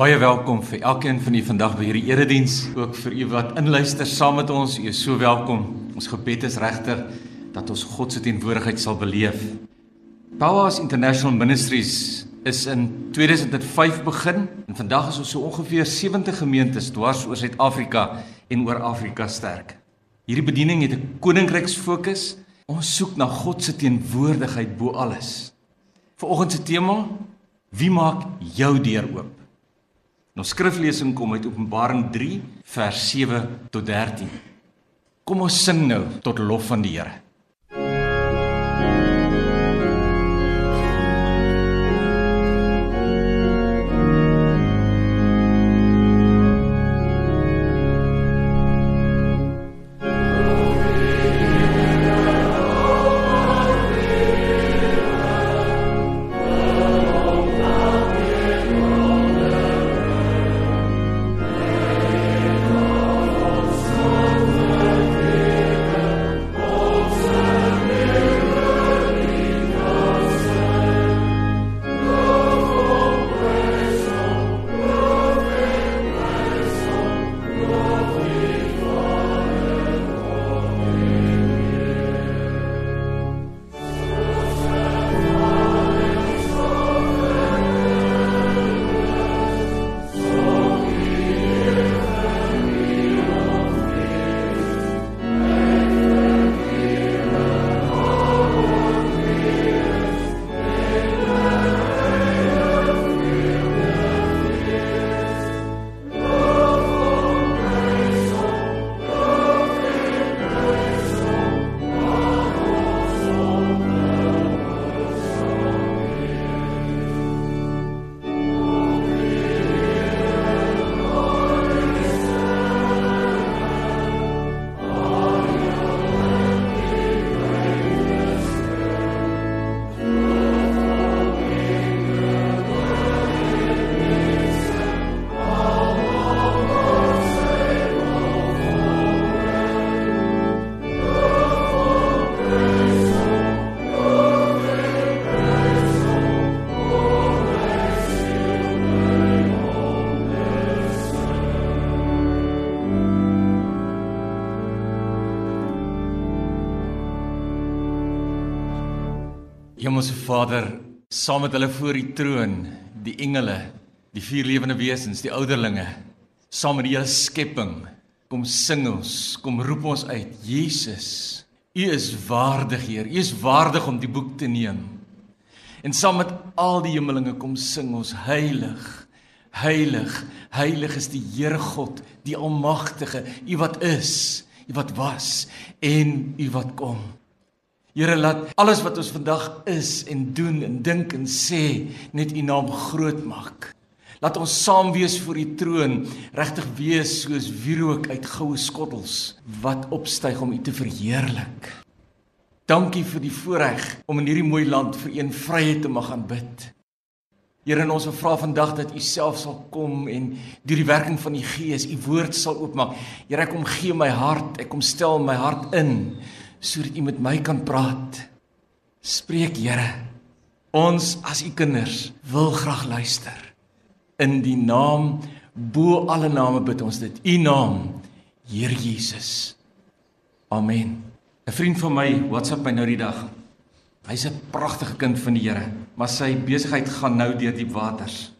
Baie welkom vir elkeen van u vandag by hierdie erediens, ook vir u wat inluister saam met ons. U is so welkom. Ons gebed is regter dat ons God se teenwoordigheid sal beleef. Powers International Ministries is in 2005 begin en vandag is ons so ongeveer 70 gemeentes dwars oor Suid-Afrika en oor Afrika sterk. Hierdie bediening het 'n koninkryksfokus. Ons soek na God se teenwoordigheid bo alles. Vanoggend se tema: Wie maak jou deur oop? Ons skriflesing kom uit Openbaring 3 vers 7 tot 13. Kom ons sing nou tot lof van die Here. Vader, saam met hulle voor die troon, die engele, die vier lewende wesens, die ouderlinge, saam met die hele skepping, kom sing ons, kom roep ons uit, Jesus, U is waardig, Heer. U is waardig om die boek te neem. En saam met al die hemelinge kom sing ons heilig, heilig, heilig is die Here God, die almagtige, U wat is, U wat was en U wat kom. Here laat alles wat ons vandag is en doen en dink en sê net U naam groot maak. Laat ons saam wees voor U troon, regtig wees soos wierook uit goue skottels wat opstyg om U te verheerlik. Dankie vir die voorreg om in hierdie mooi land vir een vryheid te mag aanbid. Here, ons vra vandag dat U self sal kom en deur die werking van die Gees U woord sal oopmaak. Here, ek kom gee my hart, ek kom stel my hart in sodat U met my kan praat. Spreek Here. Ons as U kinders wil graag luister. In die naam bo alle name bid ons dit. U naam, Here Jesus. Amen. 'n Vriend van my WhatsApp my nou die dag. Hy's 'n pragtige kind van die Here, maar sy besigheid gaan nou deur diep waters.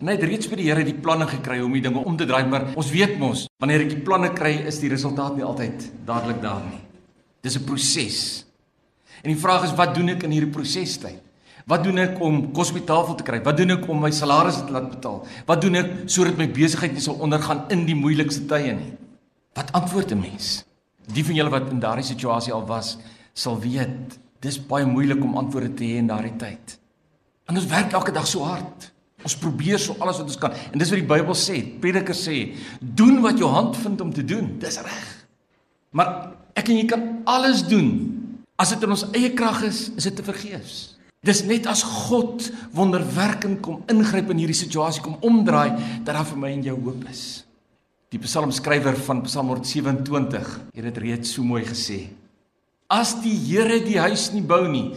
En hy het reeds by die Here die planne gekry om die dinge om te draai, maar ons weet mos, wanneer ek die planne kry, is die resultaat nie altyd dadelik daar nie. Dis 'n proses. En die vraag is wat doen ek in hierdie prosestyd? Wat doen ek om kos op die tafel te kry? Wat doen ek om my salaris te laat betaal? Wat doen ek sodat my besigheid nie sal ondergaan in die moeilikste tye nie? Wat antwoord 'n mens? Die van julle wat in daardie situasie al was, sal weet dis baie moeilik om antwoorde te hê in daardie tyd. En ons werk elke dag so hard. Ons probeer so alles wat ons kan. En dis wat die Bybel sê. Prediker sê, doen wat jou hand vind om te doen. Dis reg. Maar Ek en jy kan alles doen. As dit in ons eie krag is, is dit te vergeefs. Dis net as God wonderwerkend kom ingryp in hierdie situasie kom omdraai dat daar vir my en jou hoop is. Die psalmskrywer van Psalm 127 het dit reeds so mooi gesê. As die Here die huis nie bou nie,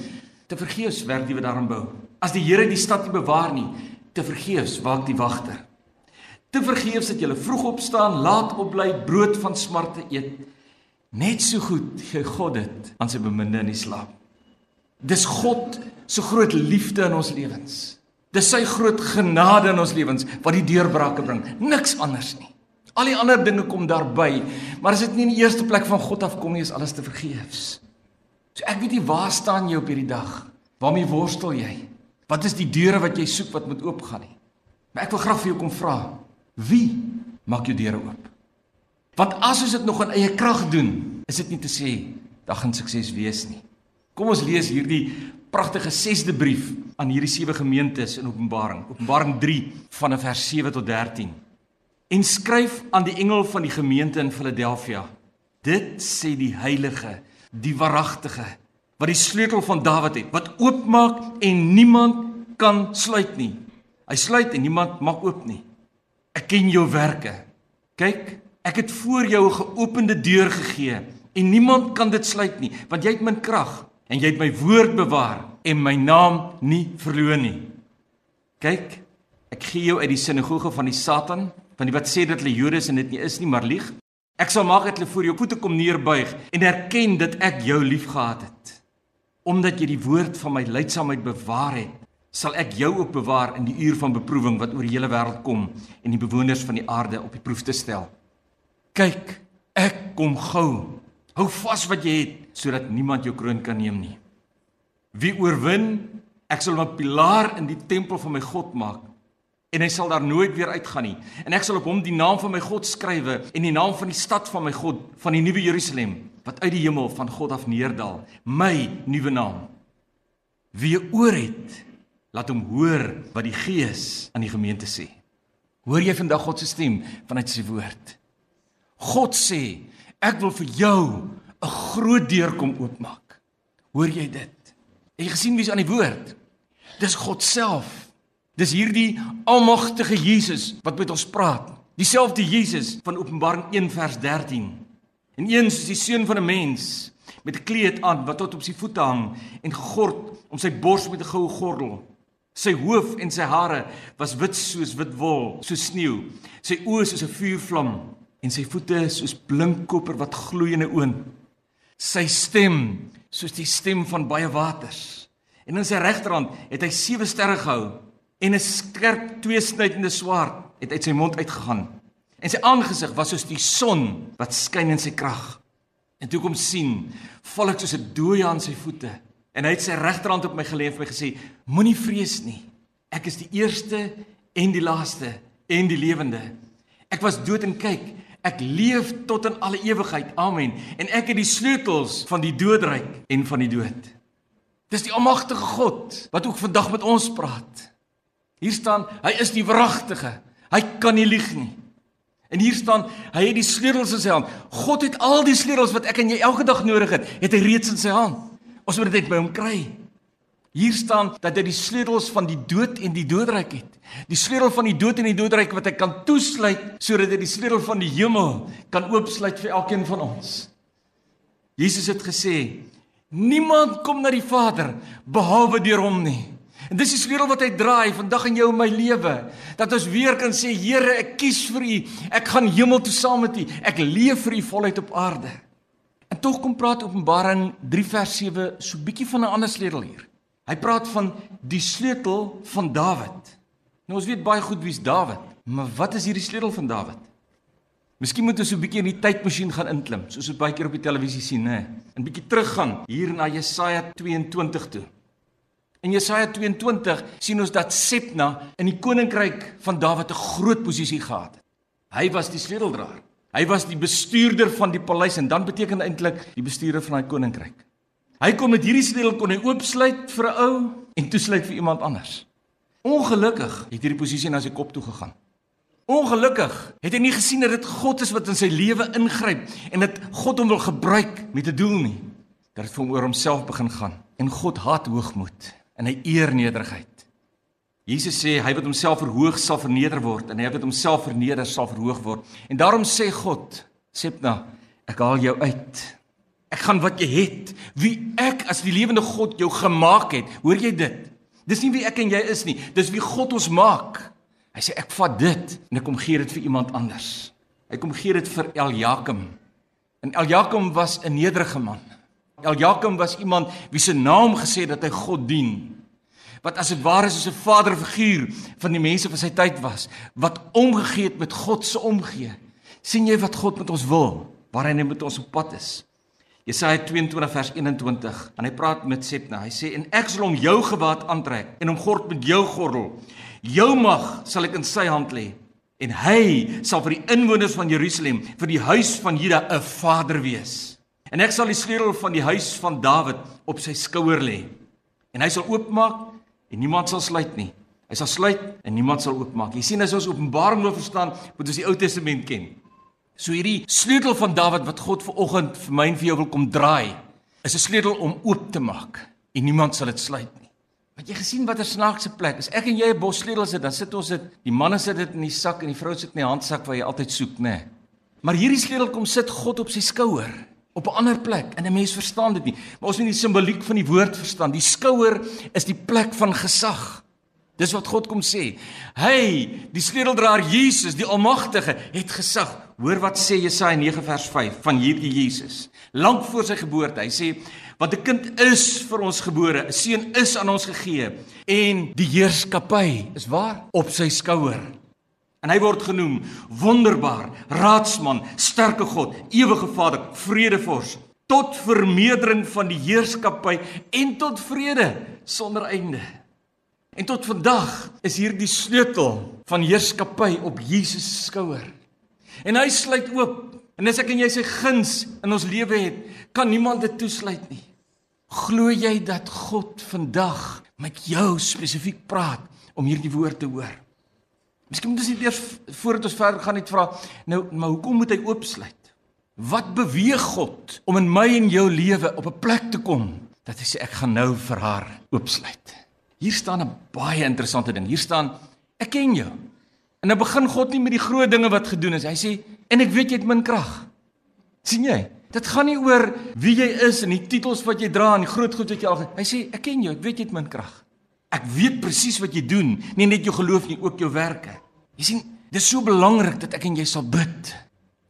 te vergeefs werk die wat daarin bou. As die Here die stad nie bewaar nie, te vergeefs waak die wagter. Te vergeefs dat jy vroeg opstaan, laat opbly, brood van smarte eet. Net so goed gee God dit aan sy beminde in die slaap. Dis God se groot liefde in ons lewens. Dis sy groot genade in ons lewens wat die deurbrake bring, niks anders nie. Al die ander dinge kom daarby, maar as dit nie in die eerste plek van God afkom nie, is alles te vergeefs. So ek weet nie waar staan jy op hierdie dag? Waarmee worstel jy? Wat is die deure wat jy soek wat moet oopgaan nie? Maar ek wil graag vir jou kom vra. Wie maak jou deure oop? Want as ons dit nog in eie krag doen, is dit nie te sê dat gaan sukses wees nie. Kom ons lees hierdie pragtige 6de brief aan hierdie sewe gemeentes in Openbaring. Openbaring 3 van vers 7 tot 13. En skryf aan die engel van die gemeente in Filadelfia. Dit sê die heilige, die waaragtige, wat die sleutel van Dawid het, wat oopmaak en niemand kan sluit nie. Hy sluit en niemand maak oop nie. Ek ken jou werke. Kyk, ek het voor jou 'n geopende deur gegee en niemand kan dit sluit nie, want jy het min krag en jy het my woord bewaar en my naam nie verloon nie. Kyk, ek gee jou uit die sinagoge van die Satan, van die wat sê dat hulle Jode is en dit nie is nie, maar lieg. Ek sal maak dat hulle voor jou voete kom neerbuig en erken dat ek jou liefgehad het. Omdat jy die woord van my lydsaamheid bewaar het, sal ek jou ook bewaar in die uur van beproewing wat oor die hele wêreld kom en die bewoners van die aarde op die proef te stel. Kyk, ek kom gou. Hou vas wat jy het sodat niemand jou kroon kan neem nie. Wie oorwin, ek sal 'n pilaar in die tempel van my God maak en hy sal daar nooit weer uitgaan nie. En ek sal op hom die naam van my God skrywe en die naam van die stad van my God, van die nuwe Jerusalem wat uit die hemel van God af neerdal, my nuwe naam. Wie oor het, laat hom hoor wat die Gees aan die gemeente sê. Hoor jy vandag God se stem vanuit sy woord? God sê, ek wil vir jou 'n groot deur kom oopmaak. Hoor jy dit? Het jy gesien wie's aan die woord? Dis God self. Dis hierdie almagtige Jesus wat met ons praat. Dieselfde Jesus van Openbaring 1 vers 13. En eens is die seun van 'n mens met 'n kleed aan wat tot op sy voete hang en gegord om sy bors met 'n goue gordel. Sy hoof en sy hare was wit soos wit wol, soos sneeu. Sy oë soos 'n vuurvlam en sy voete soos blink koper wat gloei in 'n oond. Sy stem soos die stem van baie waters. En in sy regterhand het hy sewe sterre gehou en 'n skerp tweesnydende swaard het uit sy mond uitgegaan. En sy aangesig was soos die son wat skyn in sy krag. En toe kom sien, val ek soos 'n dooie aan sy voete. En hy het sy regterhand op my gelê en vir my gesê: "Moenie vrees nie. Ek is die eerste en die laaste en die lewende. Ek was dood en kyk, ek leef tot in alle ewigheid. Amen. En ek het die sleutels van die doodryk en van die dood." Dis die almagtige God wat ook vandag met ons praat. Hier staan hy is die wragtige. Hy kan nie lieg nie. En hier staan hy het die sleutels in sy hand. God het al die sleutels wat ek en jy elke dag nodig het, het hy reeds in sy hand. Ons moet dit by hom kry. Hier staan dat hy die sleutels van die dood en die doodryk het. Die sleutel van die dood en die doodryk wat hy kan toesluit sodat hy die sleutel van die hemel kan oopsluit vir elkeen van ons. Jesus het gesê: Niemand kom na die Vader behalwe deur hom nie. En dis die sleutel wat hy draai vandag in jou en my lewe. Dat ons weer kan sê Here, ek kies vir U. Ek gaan hemel toe saam met U. Ek leef vir U voluit op aarde. En tog kom praat Openbaring 3 vers 7 so bietjie van 'n ander sleutel hier. Hy praat van die sleutel van Dawid. Nou ons weet baie goed wie's Dawid, maar wat is hierdie sleutel van Dawid? Miskien moet ons so 'n bietjie in die tydmasjien gaan inklim, soos ons baie keer op die televisie sien, nê? 'n Bietjie teruggaan hier na Jesaja 22 toe. In Jesaja 22 sien ons dat Sepna in die koninkryk van Dawid 'n groot posisie gehad het. Hy was die sleuteldraer. Hy was die bestuurder van die paleis en dan beteken eintlik die bestuurder van daai koninkryk. Hy kon met hierdie sleutel kon hy oopsluit vir 'n ou en toesluit vir iemand anders. Ongelukkig het hierdie posisie na sy kop toe gegaan. Ongelukkig het hy nie gesien dat dit God is wat in sy lewe ingryp en dat God hom wil gebruik met 'n doel nie. Dat dit vir hom oor homself begin gaan en God haat hoogmoed en hy eer nederigheid. Jesus sê hy wat homself verhoog sal verneder word en hy wat homself verneder sal verhoog word. En daarom sê God, Sepna, ek haal jou uit. Ek gaan wat jy het, wie ek as die lewende God jou gemaak het. Hoor jy dit? Dis nie wie ek en jy is nie, dis wie God ons maak. Hy sê ek vat dit en ek kom gee dit vir iemand anders. Hy kom gee dit vir Eljakim. En Eljakim was 'n nederige man. Eljakim was iemand wie se naam gesê dat hy God dien. Wat as dit ware soos 'n vaderfiguur van die mense van sy tyd was, wat omgegee het met God se omgee. sien jy wat God met ons wil? Waar hy net met ons op pad is. Jesaja 22 vers 21 en hy praat met Sepna. Hy sê en ek sal hom jou gewaad aantrek en hom gord met jou gordel. Jou mag sal ek in sy hand lê en hy sal vir die inwoners van Jerusalem, vir die huis van Juda 'n vader wees. En ek sal die sleutel van die huis van Dawid op sy skouer lê. En hy sal oopmaak en niemand sal sluit nie. Hy sal sluit en niemand sal oopmaak. Jy sien as ons Openbaring wil verstaan, moet ons die Ou Testament ken. So hierdie sleutel van Dawid wat God ver oggend vir my en vir jou wil kom draai, is 'n sleutel om oop te maak en niemand sal dit sluit nie. Want jy gesien watter snaakse plek is. Ek en jy 'n bos sleutels het, dan sit ons dit, die manne sit dit in die sak en die vrou sit in die handsak waar jy altyd soek, nê. Maar hierdie sleutel kom sit God op sy skouer op 'n ander plek en 'n mens verstaan dit nie. Maar ons moet die simboliek van die woord verstaan. Die skouer is die plek van gesag. Dis wat God kom sê. Hy, die sleuteldraer Jesus, die Almagtige, het gesag. Hoor wat sê Jesaja 9 vers 5 van hierdie Jesus. Lank voor sy geboorte, hy sê wat 'n kind is vir ons gebore, 'n seun is aan ons gegee en die heerskappy is waar op sy skouer. En hy word genoem wonderbaar, raadsman, sterke God, ewige Vader, vredevors, tot vermeerdering van die heerskappy en tot vrede sonder einde. En tot vandag is hierdie sleutel van heerskappy op Jesus se skouer. En hy sluit oop. En as ek en jy sy guns in ons lewe het, kan niemand dit toesluit nie. Glo jy dat God vandag met jou spesifiek praat om hierdie woord te hoor? Miskien moet ons net eers voordat ons verder gaan net vra, nou maar hoekom moet hy oopsluit? Wat beweeg God om in my en jou lewe op 'n plek te kom dat hy sê ek gaan nou vir haar oopsluit? Hier staan 'n baie interessante ding. Hier staan ek ken jou. En nou begin God nie met die groot dinge wat gedoen is. Hy sê en ek weet jy het min krag. sien jy? Dit gaan nie oor wie jy is en die titels wat jy dra en die groot goed wat jy al. Hy sê ek ken jou. Ek weet jy het min krag. Ek weet presies wat jy doen, nie net jou geloof nie, ook jou werke. Jy sien, dis so belangrik dat ek en jy sal bid.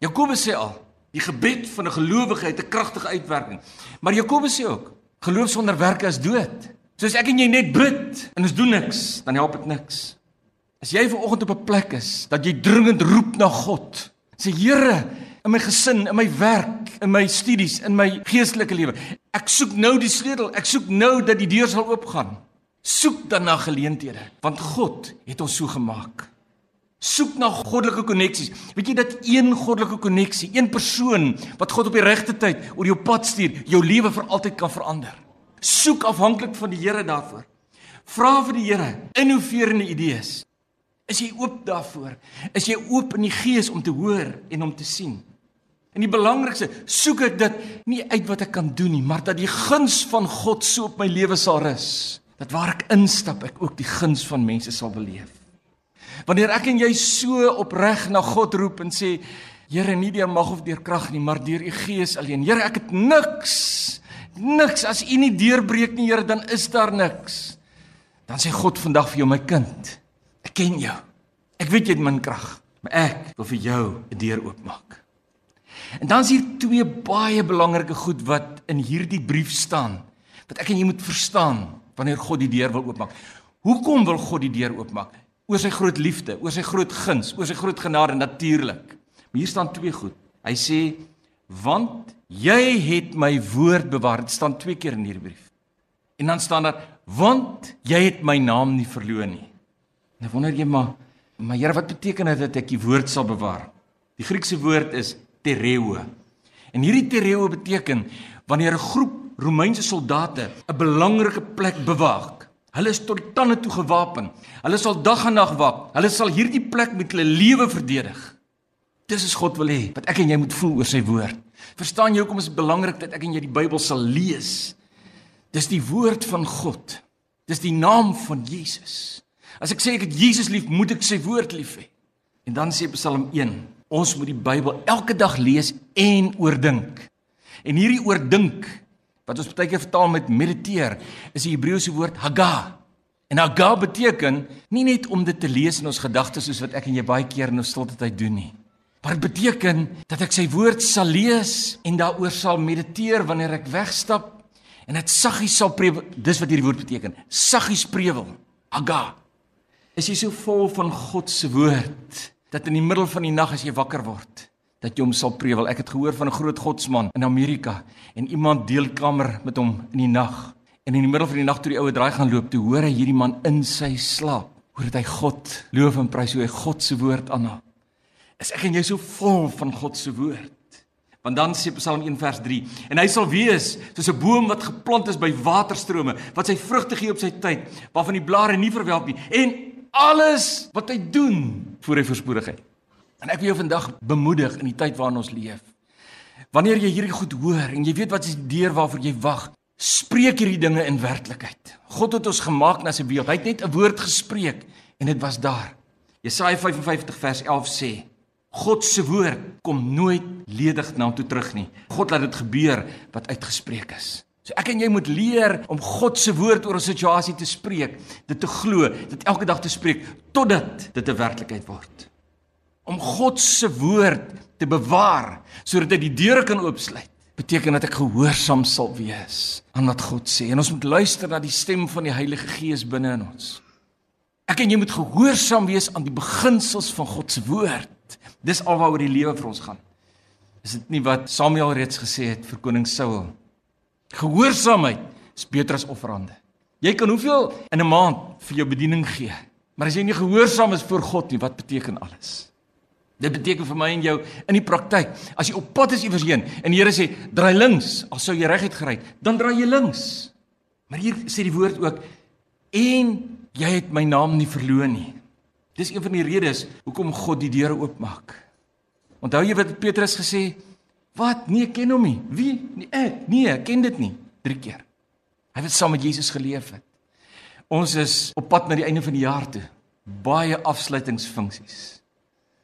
Jakobus sê al, die gebed van 'n gelowige het 'n kragtige uitwerking. Maar Jakobus sê ook, geloof sonder werke is dood. So as ek en jy net bid en ons doen niks, dan help dit niks. As jy ver oggend op 'n plek is dat jy dringend roep na God, sê Here, in my gesin, in my werk, in my studies, in my geestelike lewe, ek soek nou die sleutel, ek soek nou dat die deur sal oopgaan. Soek dan na geleenthede, want God het ons so gemaak. Soek na goddelike koneksies. Weet jy dat een goddelike koneksie, een persoon wat God op die regte tyd oor jou pad stuur, jou lewe vir altyd kan verander. Soek afhanklik van die Here daarvoor. Vra vir die Here innoverende idees. Is jy oop daarvoor? Is jy oop in die gees om te hoor en om te sien? En die belangrikste, soek ek dit nie uit wat ek kan doen nie, maar dat die guns van God so op my lewe sal rus dat waar ek instap ek ook die guns van mense sal beleef. Wanneer ek en jy so opreg na God roep en sê Here nie deur mag of deur krag nie maar deur u gees alleen. Here ek het niks. Niks as u nie deurbreek nie Here dan is daar niks. Dan sê God vandag vir jou my kind. Ek ken jou. Ek weet jy het min krag, maar ek wil vir jou 'n deur oopmaak. En dan is hier twee baie belangrike goed wat in hierdie brief staan wat ek en jy moet verstaan wanneer God die deur wil oopmaak. Hoekom wil God die deur oopmaak? Oor sy groot liefde, oor sy groot guns, oor sy groot genade natuurlik. Maar hier staan twee goed. Hy sê want jy het my woord bewaar. Dit staan twee keer in hierdie brief. En dan staan daar want jy het my naam nie verloon nie. Nou wonder jy maar maar Here wat beteken dit dat ek die woord sal bewaar? Die Griekse woord is tereo. En hierdie tereo beteken wanneer 'n groep Romeinse soldate 'n belangrike plek bewaak. Hulle is tot die tande toe gewapen. Hulle sal dag en nag wak. Hulle sal hierdie plek met hulle lewe verdedig. Dis is God wil hê wat ek en jy moet voel oor sy woord. Verstaan jy hoekom is dit belangrik dat ek en jy die Bybel sal lees? Dis die woord van God. Dis die naam van Jesus. As ek sê ek het Jesus lief, moet ek sy woord lief hê. En dan sê Psalm 1, ons moet die Bybel elke dag lees en oordink. En hierdie oordink wat ons baie keer vertaal met mediteer, is die Hebreëse woord haga. En aga beteken nie net om dit te lees in ons gedagtes soos wat ek en jy baie keer in ons stilte tyd doen nie. Maar dit beteken dat ek sy woord sal lees en daaroor sal mediteer wanneer ek wegstap en dit saggies sal prewel. Dis wat hierdie woord beteken. Saggies prewel. Aga. Is jy so vol van God se woord dat in die middel van die nag as jy wakker word, dat jy hom sal prewel. Ek het gehoor van 'n groot godsman in Amerika en iemand deel kamer met hom in die nag. En in die middel van die nag toe die oue draai gaan loop, toe hoor hy hierdie man in sy slaap, hoor dit hy God loof en prys hoe hy God se woord aanhaal. Is ek en jy so vol van God se woord? Want dan sê Psalm 1 vers 3 en hy sal wees soos 'n boom wat geplant is by waterstrome wat sy vrugte gee op sy tyd waarvan die blare nie verwelk nie en alles wat hy doen voor hy voorspoedigheid. En ek wil jou vandag bemoedig in die tyd waarin ons leef. Wanneer jy hierdie goed hoor en jy weet wat is die deur waarvoor jy wag, spreek hierdie dinge in werklikheid. God het ons gemaak na sy beeld. Hy het net 'n woord gespreek en dit was daar. Jesaja 55 vers 11 sê: God se woord kom nooit ledig na hom toe terug nie. God laat dit gebeur wat uitgespreek is. So ek en jy moet leer om God se woord oor 'n situasie te spreek, dit te glo, dit elke dag te spreek totdat dit 'n werklikheid word. Om God se woord te bewaar sodat hy die deure kan oopsluit beteken dat ek gehoorsaam sal wees aan wat God sê. En ons moet luister na die stem van die Heilige Gees binne in ons. Ek en jy moet gehoorsaam wees aan die beginsels van God se woord. Dis alwaaroor die lewe vir ons gaan. Is dit nie wat Samuel reeds gesê het vir koning Saul gehoorsaamheid is beter as offerande jy kan hoeveel in 'n maand vir jou bediening gee maar as jy nie gehoorsaam is voor God nie wat beteken alles Dit beteken vir my en jou in die praktyk, as jy op pad is iewers heen en die Here sê draai links, al sou jy reguit gery, dan draai jy links. Maar hier sê die woord ook en jy het my naam nie verloon nie. Dis een van die redes hoekom God die deure oopmaak. Onthou jy wat Petrus gesê? Wat? Nee, ken hom nie. Wie? Nie ek. Nee, ken dit nie. 3 keer. Hy het saam met Jesus geleef het. Ons is op pad na die einde van die jaar toe. Baie afsluitingsfunksies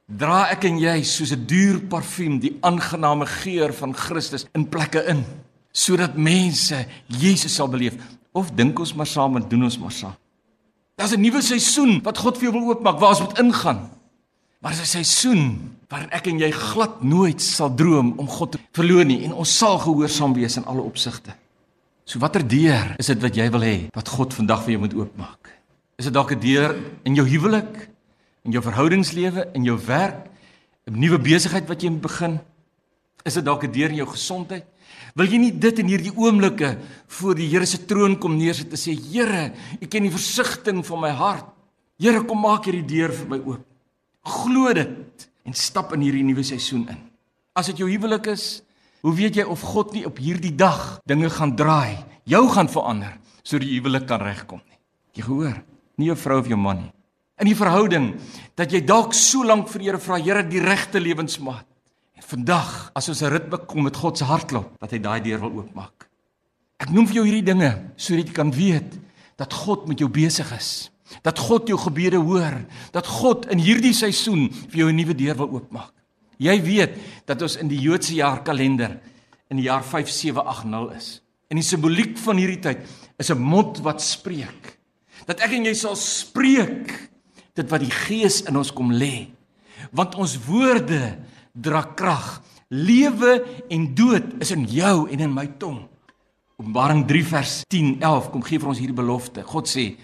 dra ek en jy soos 'n duur parfuum die aangename geur van Christus in plekke in sodat mense Jesus sal beleef of dink ons maar saam en doen ons maar saam. Daar's 'n nuwe seisoen wat God vir jou wil oopmaak waar ons moet ingaan. Maar dis 'n seisoen waarin ek en jy glad nooit sal droom om God te verloon nie en ons sal gehoorsaam wees in alle opsigte. So watter deur is dit wat jy wil hê wat God vandag vir jou moet oopmaak? Is dit dalk 'n deur in jou huwelik? in jou verhoudingslewe, in jou werk, 'n nuwe besigheid wat jy moet begin? Is dit dalk 'n deur in jou gesondheid? Wil jy nie dit in hierdie oomblikke voor die Here se troon kom neersit en sê Here, U ken die versigtiging van my hart. Here, kom maak hierdie deur vir my oop. Glo dit en stap in hierdie nuwe seisoen in. As dit jou huwelik is, hoe weet jy of God nie op hierdie dag dinge gaan draai, jou gaan verander sodat die huwelik kan regkom nie? Jy gehoor, nie jou vrou of jou man nie in die verhouding dat jy dalk so lank vir die Here vra, Here, die regte lewensmaat. En vandag, as ons 'n ritme kom met God se hartklop, dat hy daai deur wil oopmaak. Ek noem vir jou hierdie dinge sodat jy kan weet dat God met jou besig is. Dat God jou gebede hoor, dat God in hierdie seisoen vir jou 'n nuwe deur wil oopmaak. Jy weet dat ons in die Joodse jaarkalender in die jaar 5780 is. En die simboliek van hierdie tyd is 'n mond wat spreek. Dat ek en jy sal spreek dit wat die Gees in ons kom lê. Want ons woorde dra krag. Lewe en dood is in jou en in my tong. Openbaring 3 vers 10 11 kom gee vir ons hierdie belofte. God sê: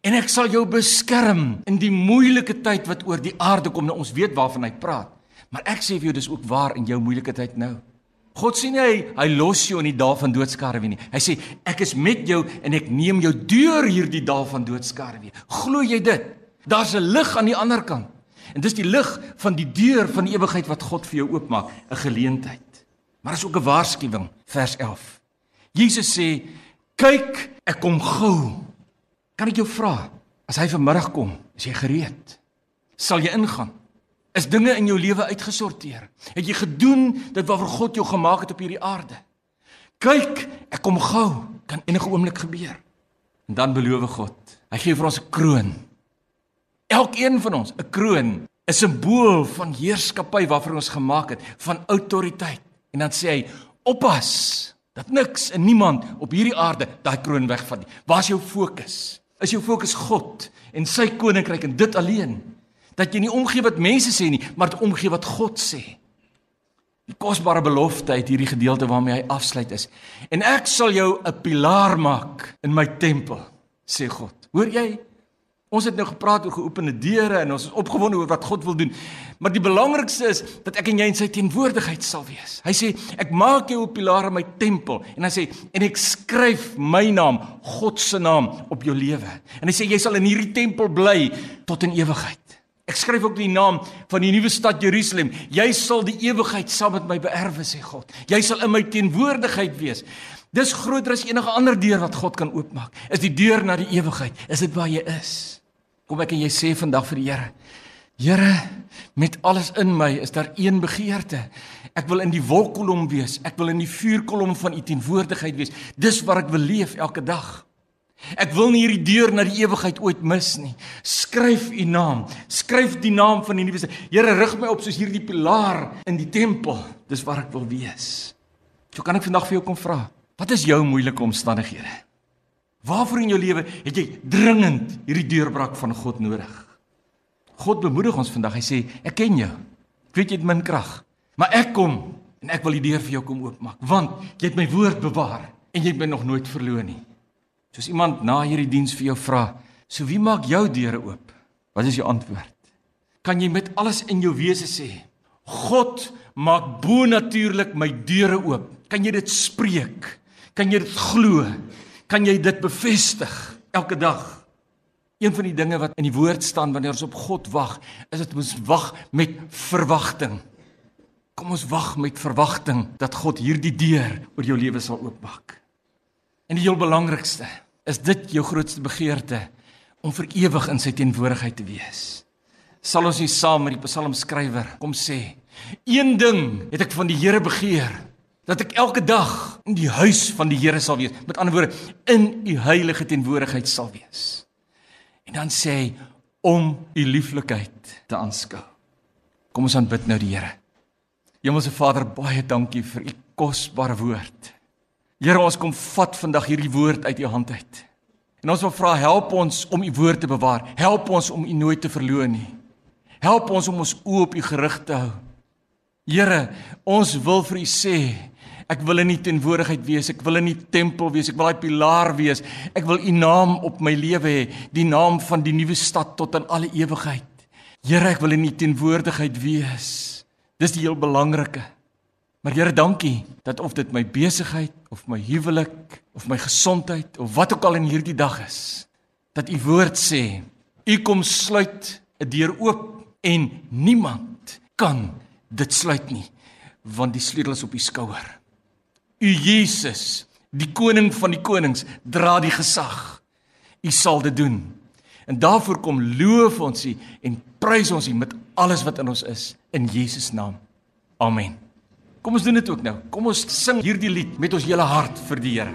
"En ek sal jou beskerm in die moeilike tyd wat oor die aarde kom." Nou ons weet waarvan hy praat. Maar ek sê vir jou dis ook waar in jou moeilike tyd nou. God sê nie hy, hy los jou in die dae van doodskare wie nie. Hy sê ek is met jou en ek neem jou deur hierdie dae van doodskare wie. Glo jy dit? Daar's 'n lig aan die ander kant. En dis die lig van die deur van die ewigheid wat God vir jou oopmaak, 'n geleentheid. Maar is ook 'n waarskuwing, vers 11. Jesus sê: "Kyk, ek kom gou." Kan ek jou vra, as hy vanmiddag kom, is jy gereed? Sal jy ingaan? Is dinge in jou lewe uitgesorteer? Het jy gedoen dit waarvoor God jou gemaak het op hierdie aarde? Kyk, ek kom gou. Kan enige oomblik gebeur. En dan beloof God, hy gee vir ons 'n kroon Elkeen van ons, 'n kroon, 'n simbool van heerskappy waarvoor ons gemaak het, van autoriteit. En dan sê hy: "Oppas dat niks en niemand op hierdie aarde daai kroon wegvat nie. Waar's jou fokus? Is jou fokus God en sy koninkryk en dit alleen. Dat jy nie omgee wat mense sê nie, maar dit omgee wat God sê. Die kosbare belofte uit hierdie gedeelte waarmee hy afsluit is. En ek sal jou 'n pilaar maak in my tempel, sê God. Hoor jy? Ons het nou gepraat oor geopende deure en ons is opgewonde oor wat God wil doen. Maar die belangrikste is dat ek en jy in sy teenwoordigheid sal wees. Hy sê ek maak jou 'n pilaar in my tempel en hy sê en ek skryf my naam, God se naam op jou lewe. En hy sê jy sal in hierdie tempel bly tot in ewigheid. Ek skryf ook die naam van die nuwe stad Jerusalem. Jy sal die ewigheid saam met my beerwe sê God. Jy sal in my teenwoordigheid wees. Dis groter as enige ander deur wat God kan oopmaak. Is die deur na die ewigheid. Is dit waar jy is? Kom ek en jy sê vandag vir die Here. Here, met alles in my is daar een begeerte. Ek wil in die wolkkolom wees. Ek wil in die vuurkolom van u teenwoordigheid wees. Dis waar ek wil leef elke dag. Ek wil nie hierdie deur na die ewigheid ooit mis nie. Skryf u naam. Skryf die naam van die nuwe. Here, rig my op soos hierdie pilaar in die tempel. Dis waar ek wil wees. So kan ek vandag vir jou kom vra. Wat is jou moeilike omstandighede? Waarvoor in jou lewe het jy dringend hierdie deurbraak van God nodig? God bemoedig ons vandag. Hy sê, ek ken jou. Ek weet jy het min krag, maar ek kom en ek wil die deur vir jou kom oopmaak, want jy het my woord bewaar en jy het my nog nooit verloon nie. Soos iemand na hierdie diens vir jou vra, "So wie maak jou deure oop?" Wat is jou antwoord? Kan jy met alles in jou wese sê, "God maak bo-natuurlik my deure oop." Kan jy dit spreek? Kan jy dit glo? Kan jy dit bevestig elke dag. Een van die dinge wat in die woord staan wanneer ons op God wag, is dit ons wag met verwagting. Kom ons wag met verwagting dat God hierdie deur oor jou lewe sal oopmaak. En die heel belangrikste, is dit jou grootste begeerte om vir ewig in sy teenwoordigheid te wees. Sal ons nie saam met die psalmskrywer kom sê: "Een ding het ek van die Here begeer, dat ek elke dag in die huis van die Here sal wees. Met ander woorde, in u heilige teenwoordigheid sal wees. En dan sê hy om u lieflikheid te aanskou. Kom ons aanbid nou die Here. Hemelse Vader, baie dankie vir u kosbare woord. Here, ons kom vat vandag hierdie woord uit u hand uit. En ons wil vra help ons om u woord te bewaar. Help ons om u nooit te verloon nie. Help ons om ons oë op u gerig te hou. Here, ons wil vir u sê Ek wil in u teenwoordigheid wees. Ek wil in u tempel wees. Ek wil daai pilaar wees. Ek wil u naam op my lewe hê, die naam van die nuwe stad tot in alle ewigheid. Here, ek wil in u teenwoordigheid wees. Dis die heel belangrike. Maar Here, dankie dat of dit my besigheid of my huwelik of my gesondheid of wat ook al in hierdie dag is, dat u woord sê, u kom sluit 'n deur oop en niemand kan dit sluit nie want die sleutel is op u skouer. U Jesus, die koning van die konings, dra die gesag. U sal dit doen. En daarvoor kom loof ons U en prys ons U met alles wat in ons is in Jesus naam. Amen. Kom ons doen dit ook nou. Kom ons sing hierdie lied met ons hele hart vir die Here.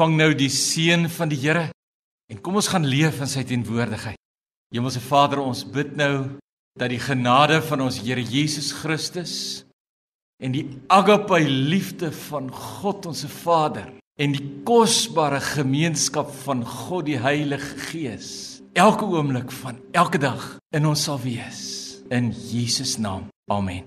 Ontvang nou die seën van die Here en kom ons gaan leef in sy teenwoordigheid. Hemelse Vader, ons bid nou dat die genade van ons Here Jesus Christus en die agape liefde van God ons Vader en die kosbare gemeenskap van God die Heilige Gees elke oomblik van elke dag in ons sal wees in Jesus naam. Amen.